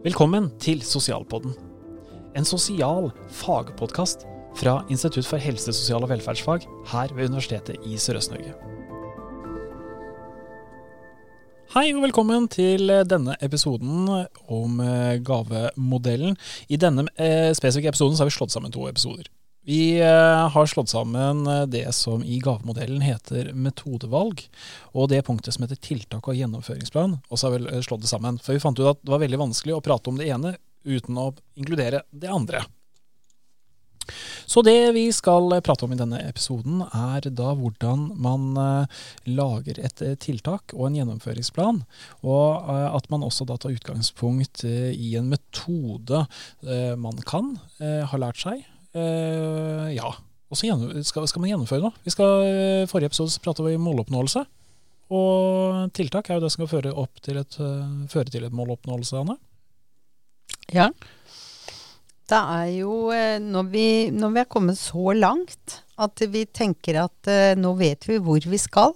Velkommen til Sosialpodden. En sosial fagpodkast fra Institutt for helse, sosial og velferdsfag her ved Universitetet i Sørøst-Norge. Hei og velkommen til denne episoden om eh, gavemodellen. I denne eh, spesifikke episoden har vi slått sammen to episoder. Vi eh, har slått sammen det som i gavemodellen heter metodevalg, og det punktet som heter tiltak og gjennomføringsplan. Og så har vi slått det sammen. For vi fant ut at det var veldig vanskelig å prate om det ene uten å inkludere det andre. Så det vi skal prate om i denne episoden, er da hvordan man lager et tiltak og en gjennomføringsplan. Og at man også da tar utgangspunkt i en metode man kan, ha lært seg. Ja. Og så skal, skal, man gjennomføre noe. Vi skal, forrige episode så pratet vi om måloppnåelse. Og tiltak er jo det som skal føre, til et, føre til et måloppnåelse, Anne. Ja. Det er jo eh, når vi, når vi er kommet så langt at vi tenker at nå vet vi hvor vi skal,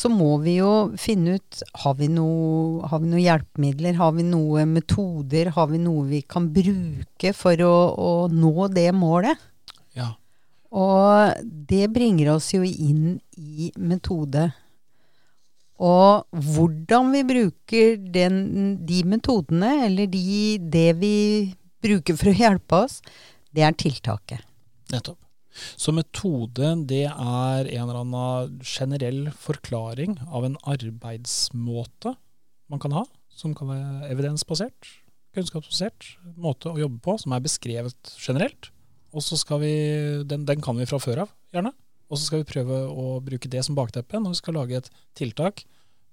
så må vi jo finne ut har vi, noe, har vi noen hjelpemidler, har vi noen metoder, har vi noe vi kan bruke for å, å nå det målet? Ja. Og det bringer oss jo inn i metode. Og hvordan vi bruker den, de metodene, eller de, det vi bruker for å hjelpe oss, det er tiltaket. Nettopp. Så metode det er en eller annen generell forklaring av en arbeidsmåte man kan ha, som kan være evidensbasert, kunnskapsbasert måte å jobbe på, som er beskrevet generelt. Og så skal vi, den, den kan vi fra før av, gjerne. Og så skal vi prøve å bruke det som bakteppe når vi skal lage et tiltak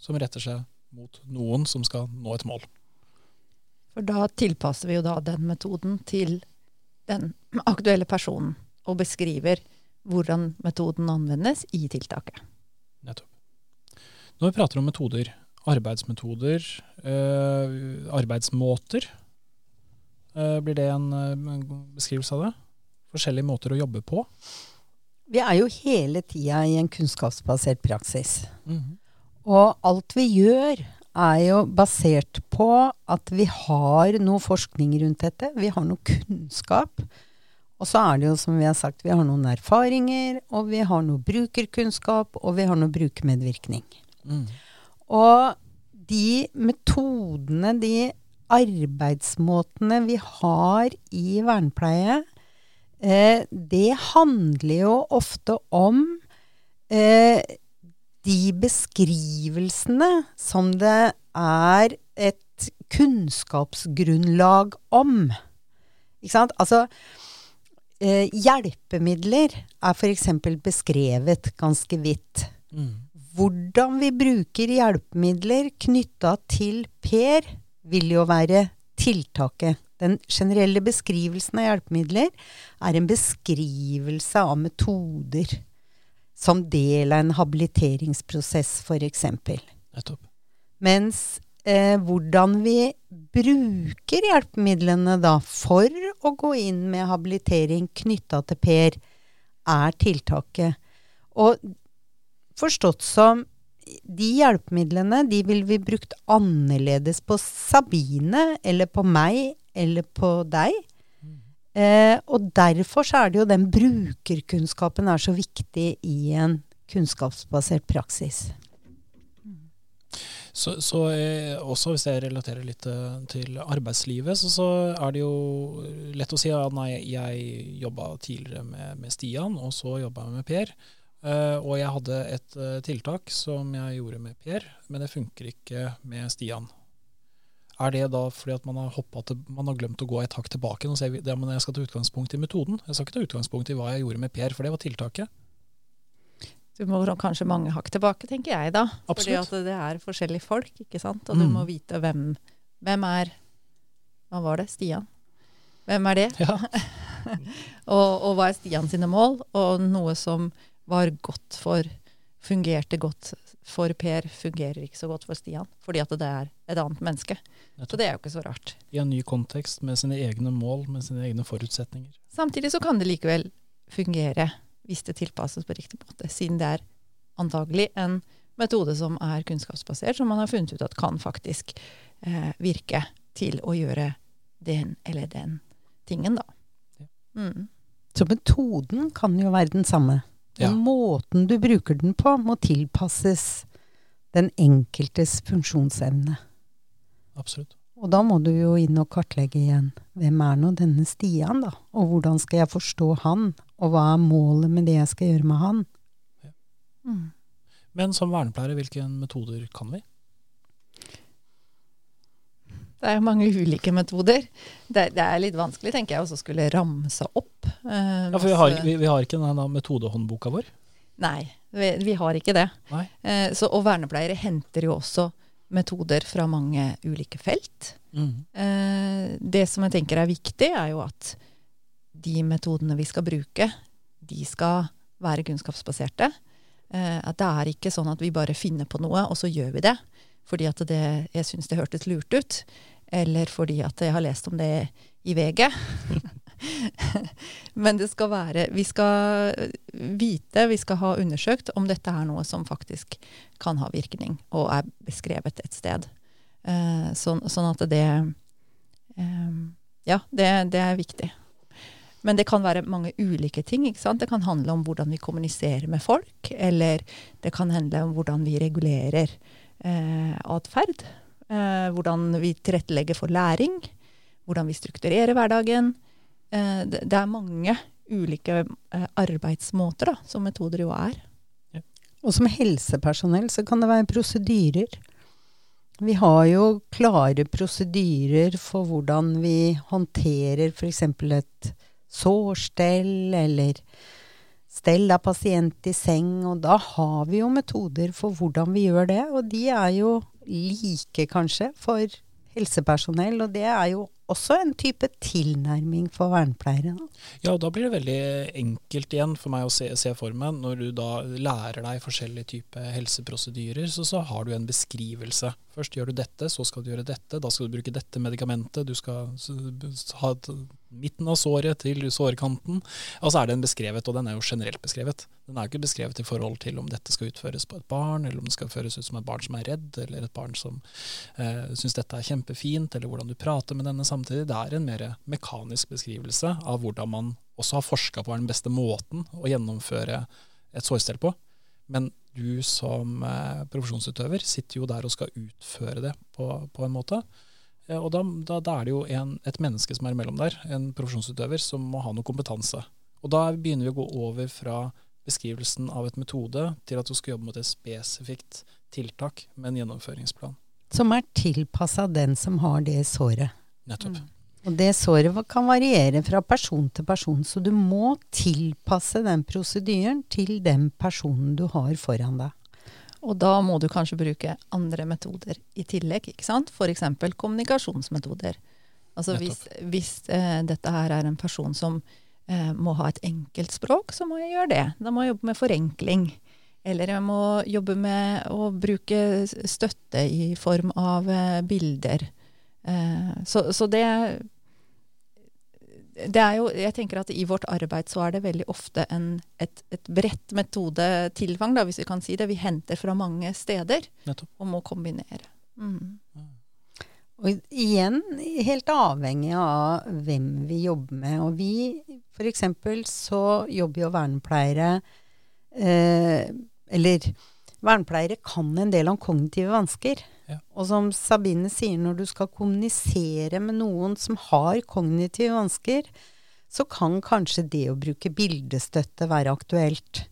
som retter seg mot noen som skal nå et mål. For da tilpasser vi jo da den metoden til den aktuelle personen, og beskriver hvordan metoden anvendes i tiltaket. Nettopp. Når vi prater om metoder, arbeidsmetoder, øh, arbeidsmåter, øh, blir det en, en, beskrivelse av det? Forskjellige måter å jobbe på? Vi er jo hele tida i en kunnskapsbasert praksis. Mm -hmm. Og alt vi gjør, er jo basert på at vi har noe forskning rundt dette. Vi har noe kunnskap. Og så er det jo som vi har sagt, vi har noen erfaringer, og vi har noe brukerkunnskap, og vi har noe brukermedvirkning. Mm. Og de metodene, de arbeidsmåtene vi har i vernepleie, eh, det handler jo ofte om eh, de beskrivelsene som det er et kunnskapsgrunnlag om. Ikke sant? Altså eh, Hjelpemidler er f.eks. beskrevet ganske vidt. Mm. Hvordan vi bruker hjelpemidler knytta til Per, vil jo være tiltaket. Den generelle beskrivelsen av hjelpemidler er en beskrivelse av metoder som del av en habiliteringsprosess, f.eks. Mens eh, hvordan vi bruker hjelpemidlene da for å gå inn med habilitering knytta til Per, er tiltaket. Og forstått som de hjelpemidlene de vil vi brukt annerledes på Sabine eller på meg eller på deg Eh, og derfor så er det jo den brukerkunnskapen er så viktig i en kunnskapsbasert praksis. Så, så eh, også hvis jeg relaterer litt eh, til arbeidslivet, så, så, er det jo lett å si at nei, jeg jobba tidligere med, med, Stian, og så jobba jeg med Per. Uh, og jeg hadde et uh, tiltak som jeg gjorde med Per, men det funker ikke med Stian. Er det da fordi at man har, til, man har glemt å gå et hakk tilbake og si at jeg skal ta utgangspunkt i metoden? Jeg skal ikke ta utgangspunkt i hva jeg gjorde med Per, for det var tiltaket. Du må kanskje mange hakk tilbake, tenker jeg da. Absolutt. Fordi at det er forskjellige folk, ikke sant. Og mm. du må vite hvem, hvem er Hva var det? Stian? Hvem er det? Ja. og, og, hva er Stian sine mål? Og noe som var godt for Fungerte godt for Per, fungerer ikke så godt for Stian. Fordi at det er et annet menneske. Så det er jo ikke så rart. I en ny kontekst med sine egne mål, med sine egne forutsetninger. Samtidig så kan det likevel fungere hvis det tilpasses på riktig måte, siden det er antagelig en metode som er kunnskapsbasert, som man har funnet ut at kan faktisk eh, virke til å gjøre den eller den tingen, da. Mm. Så metoden kan jo være den samme. Ja. Måten du bruker den på, må tilpasses den enkeltes funksjonsevne. Absolutt. Og da må du jo inn og kartlegge igjen. Hvem er nå denne Stian, da? Og hvordan skal jeg forstå han? Og hva er målet med det jeg skal gjøre med han? Mm. Men som vernepleiere, hvilke metoder kan vi? Det er jo mange ulike metoder. Det, det er litt vanskelig, tenker jeg, å skulle ramse opp. eh, Ja, for vi har, vi, vi har ikke denne metodehåndboka vår. Nei, vi, vi har ikke det. Nei. Eh, så, og vernepleiere henter jo også metoder fra mange ulike felt. Eh, det som jeg tenker er viktig, er jo at de metodene vi skal bruke, de skal være kunnskapsbaserte. Eh, at det er ikke sånn at vi bare finner på noe, og så gjør vi det. Fordi at det, jeg syns det hørtes lurt ut. Eller fordi at jeg har lest om det i VG. Men det skal være Vi skal vite, vi skal ha undersøkt om dette er noe som faktisk kan ha virkning, og er beskrevet et sted. Eh, sånn, sånn at det eh, Ja, det, det er viktig. Men det kan være mange ulike ting. ikke sant? Det kan handle om hvordan vi kommuniserer med folk, eller det kan handle om hvordan vi regulerer eh, atferd. Eh, hvordan vi tilrettelegger for læring. Hvordan vi strukturerer hverdagen. Eh, det, det er mange ulike eh, arbeidsmåter da, som metoder jo er. Og som helsepersonell så kan det være prosedyrer. Vi har jo klare prosedyrer for hvordan vi håndterer f.eks. et sårstell eller stell av pasient i seng, og da har vi jo metoder for hvordan vi gjør det, og de er jo like kanskje for helsepersonell, og det er jo også en type tilnærming for vernepleiere. Ja, da blir det veldig enkelt igjen for meg å se, se for meg, når du da lærer deg forskjellige typer helseprosedyrer, så, så har du en beskrivelse. Først gjør du dette, så skal du gjøre dette, da skal du bruke dette medikamentet, du skal ha midten av såret til sårkanten. Så er den beskrevet, og den er jo generelt beskrevet. Den er jo ikke beskrevet i forhold til om dette skal utføres på et barn, eller om det skal føres ut som et barn som er redd, eller et barn som eh, syns dette er kjempefint, eller hvordan du prater med denne samtidig. Det er en mer mekanisk beskrivelse av hvordan man også har forska på den beste måten å gjennomføre et sårstell på. Men du som eh, profesjonsutøver sitter jo der og skal utføre det på, på en måte. Eh, og da, da, da er det jo en, et menneske som er imellom der, en profesjonsutøver, som må ha noe kompetanse. Og da begynner vi å gå over fra beskrivelsen av et metode til at du skal jobbe mot et spesifikt tiltak med en gjennomføringsplan. Som er tilpassa den som har det såret. Nettopp. Og det såret kan variere fra person til person, så du må tilpasse den prosedyren til den personen du har foran deg. Og da må du kanskje bruke andre metoder i tillegg, ikke sant? F.eks. kommunikasjonsmetoder. Altså hvis, hvis eh, dette her er en person som eh, må ha et enkelt språk, så må jeg gjøre det. Da må jeg jobbe med forenkling. Eller jeg må jobbe med å bruke støtte i form av eh, bilder. Eh, så, så det det er jo, jeg tenker at I vårt arbeid så er det veldig ofte en, et, et bredt metodetilfang, da, hvis vi kan si det. Vi henter fra mange steder Nettopp. og må kombinere. Mm. Og igjen helt avhengig av hvem vi jobber med. Og vi, f.eks. så jobber jo vernepleiere eh, Eller vernepleiere kan en del om kognitive vansker. Og som Sabine sier, når du skal kommunisere med noen som har kognitive vansker, så kan kanskje det å bruke bildestøtte være aktuelt.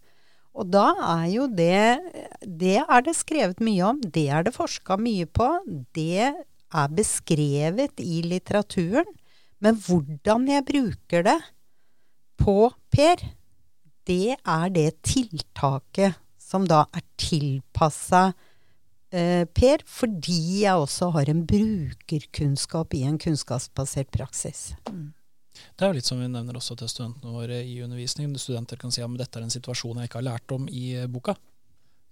Og da er jo det Det er det skrevet mye om, det er det forska mye på. Det er beskrevet i litteraturen. Men hvordan jeg bruker det på Per, det er det tiltaket som da er tilpassa eh, Per, fordi jeg også har en brukerkunnskap i en kunnskapsbasert praksis. Mm. Det er jo litt som vi nevner også til studentene våre i undervisning. Studenter kan si at dette er en situasjon jeg ikke har lært om i eh, boka.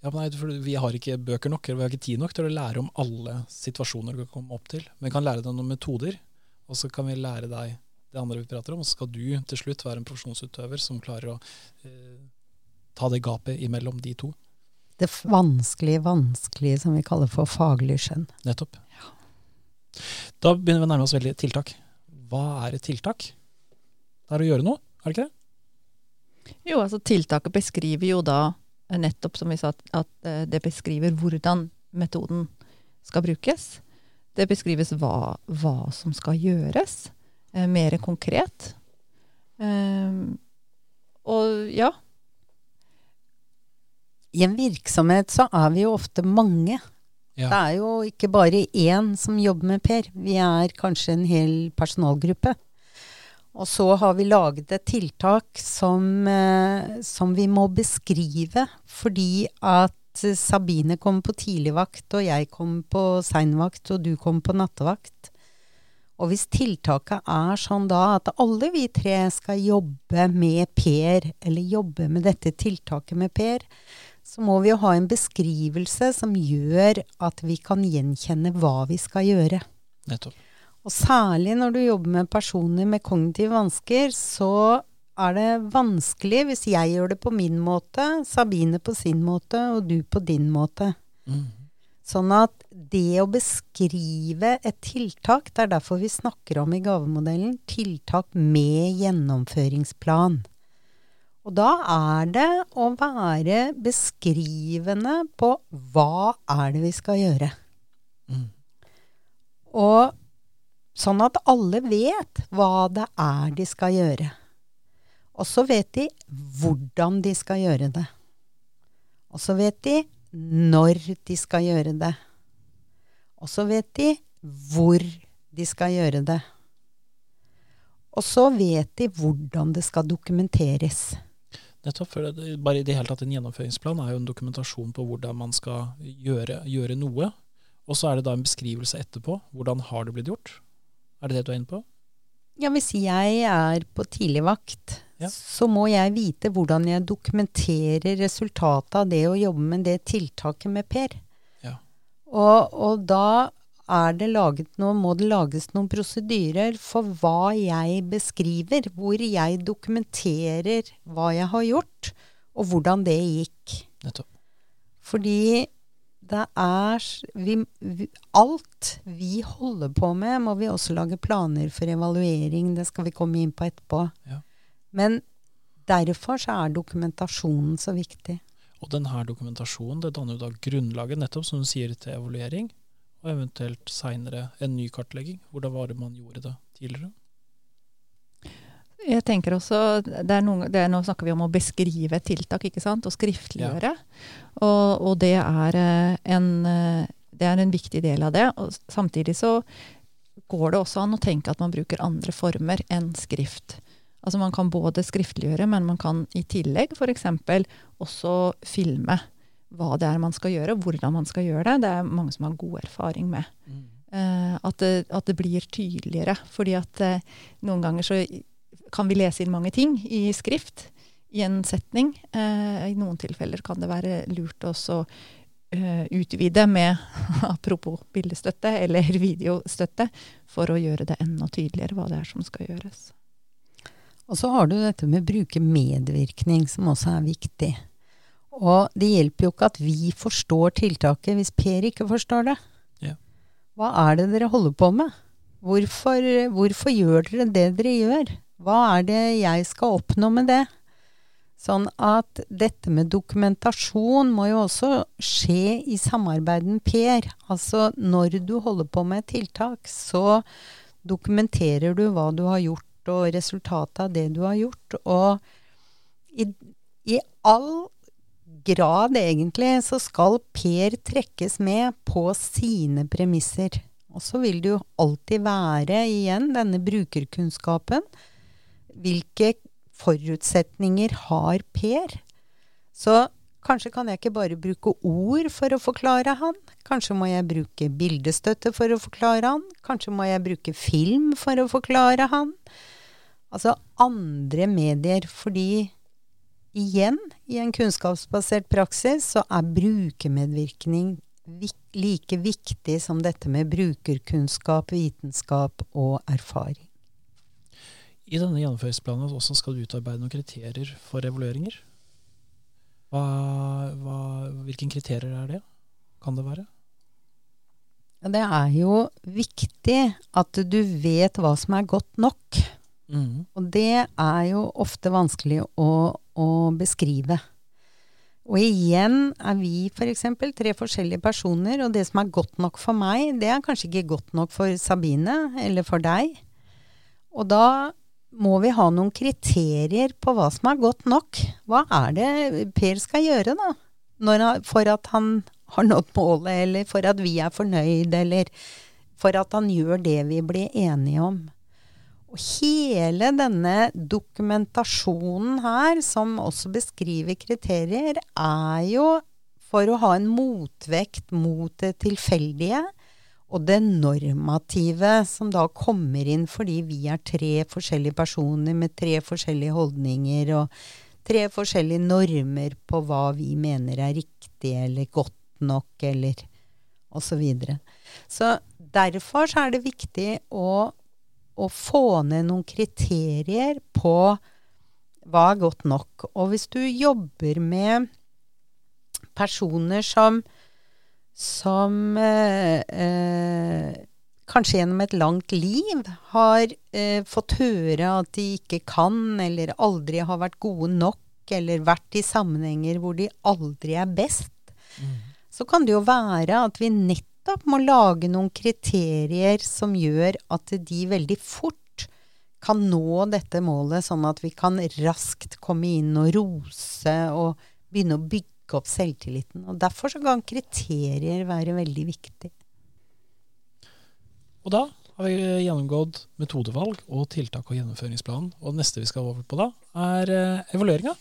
Ja, men nei, for Vi har ikke bøker nok, eller vi har ikke tid nok til å lære om alle situasjoner du kan komme opp til. Men vi kan lære deg noen metoder, og så kan vi lære deg det andre vi prater om. Og så skal du til slutt være en profesjonsutøver som klarer å eh, ta det gapet imellom de to. Det vanskelige, vanskelige som vi kaller for faglig skjønn. Nettopp. Ja. Da begynner vi å nærme oss veldig tiltak. Hva er et tiltak? Det er å gjøre noe, er det ikke det? Jo, altså tiltaket beskriver jo da eh, nettopp som vi sa, at, eh, det beskriver hvordan metoden skal brukes. Det beskrives hva, hva som skal gjøres, eh, mer konkret. Um, og ja. I en virksomhet så er vi jo ofte mange. Ja. Det er jo ikke bare én som jobber med Per. Vi er kanskje en hel personalgruppe. Og så har vi laget et tiltak som, eh, som vi må beskrive, fordi at Sabine kom på tidligvakt, og jeg kom på seinvakt, og du kom på nattevakt. Og hvis tiltaket er sånn da at alle vi tre skal jobbe med Per, eller jobbe med dette tiltaket med Per, så må vi jo ha en beskrivelse som gjør at vi kan gjenkjenne hva vi skal gjøre. Nettopp. Og særlig når du jobber med personer med kognitive vansker, så er det vanskelig hvis jeg gjør det på min måte, Sabine på sin måte og du på din måte. Mm. Sånn at det å beskrive et tiltak, det er derfor vi snakker om i gavemodellen tiltak med gjennomføringsplan. Og da er det å være beskrivende på hva er det vi skal gjøre. Mm. Og sånn at alle vet hva det er de skal gjøre. Og så vet de hvordan de skal gjøre det. Og så vet de når de skal gjøre det. Og så vet de hvor de skal gjøre det. Og så vet de hvordan det skal dokumenteres. Nettopp. For det, bare i det hele tatt En gjennomføringsplan er jo en dokumentasjon på hvordan man skal gjøre, gjøre noe. Og så er det da en beskrivelse etterpå. Hvordan har det blitt gjort? Er det det du er inne på? Ja, hvis jeg er på tidligvakt, Ja. så må jeg vite hvordan jeg dokumenterer resultatet av det å jobbe med det tiltaket med Per. Ja. Og, og da er det laget noe, må det lages noen prosedyrer for hva jeg beskriver, hvor jeg dokumenterer hva jeg har gjort, og hvordan det gikk. Nettopp. Fordi det er vi, vi, Alt vi holder på med, må vi også lage planer for evaluering. Det skal vi komme inn på etterpå. Ja. Men derfor så er dokumentasjonen så viktig. Og denne dokumentasjonen det danner jo da grunnlaget, nettopp som du sier, til evaluering. Og eventuelt seinere en ny kartlegging. Hvordan var det man gjorde det tidligere? Jeg tenker også, det er noen, det er, Nå snakker vi om å beskrive tiltak ikke sant? og skriftliggjøre. Og, og det, er eh, en, eh, det er en viktig del av det. Og samtidig så går det også an å tenke at man bruker andre former enn skrift. Altså Man kan både skriftliggjøre, men man kan i tillegg f.eks. også filme hva det er man skal gjøre, og hvordan man skal gjøre det. Det er mange som har god erfaring med. Eh, at, det, at det blir tydeligere. Fordi at eh, noen ganger så kan vi lese inn mange ting i skrift i en setning. Eh, I noen tilfeller kan det være lurt også å eh, utvide med apropos bildestøtte eller videostøtte for å gjøre det enda tydeligere hva det er som skal gjøres. Og så har du dette med å bruke medvirkning, som også er viktig. Og det hjelper jo ikke at vi forstår tiltaket hvis Per ikke forstår det. Ja. Hva er det dere holder på med? Hvorfor, hvorfor gjør dere det dere gjør? Hva er det jeg skal oppnå med det? Sånn at dette med dokumentasjon må jo også skje i samarbeid med Per. Altså når du holder på med et tiltak, så dokumenterer du hva du har gjort og resultatet av det du har gjort. Og i, i all grad, egentlig, så skal Per trekkes med på sine premisser. Og så vil det jo alltid være igjen denne brukerkunnskapen. Hvilke forutsetninger har Per? Så kanskje kan jeg ikke bare bruke ord for å forklare han. Kanskje må jeg bruke bildestøtte for å forklare han. Kanskje må jeg bruke film for å forklare han. Altså andre medier. Fordi igjen, i en kunnskapsbasert praksis, så er brukermedvirkning like viktig som dette med brukerkunnskap, vitenskap og erfaring. I denne gjennomføringsplanen også skal du utarbeide noen kriterier for evalueringer. Hva, hva, hvilke kriterier er det? Kan det være? Det er jo viktig at du vet hva som er godt nok. Mm. Og det er jo ofte vanskelig å, å beskrive. Og igjen er vi f.eks. For tre forskjellige personer, og det som er godt nok for meg, det er kanskje ikke godt nok for Sabine eller for deg. Og da må vi ha noen kriterier på hva som er godt nok. Hva er det Per skal gjøre, da? Han, for at han har nådd målet, eller for at vi er fornøyd, eller for at han gjør det vi blir enige om. Og hele denne dokumentasjonen her, som også beskriver kriterier, er jo for å ha en motvekt mot det tilfeldige og det normative, som da kommer inn fordi vi er tre forskjellige personer med tre forskjellige holdninger og tre forskjellige normer på hva vi mener er riktig eller godt nok, eller osv. Så, videre. så derfor så er det viktig å å få ned noen kriterier på hva er godt nok. Og hvis du jobber med personer som som eh, eh, kanskje gjennom et langt liv har eh, fått høre at de ikke kan, eller aldri har vært gode nok, eller vært i sammenhenger hvor de aldri er best, Mm. så kan det jo være at vi nettopp må lage noen kriterier som gjør at de veldig fort kan nå dette målet, sånn at vi kan raskt komme inn og rose og begynne å bygge opp selvtilliten. Og Derfor kan kriterier være veldig viktig. Og da har vi gjennomgått metodevalg og tiltak og gjennomføringsplan. Og det neste vi skal over på da, er eh, evalueringa.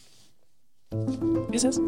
Vi ses.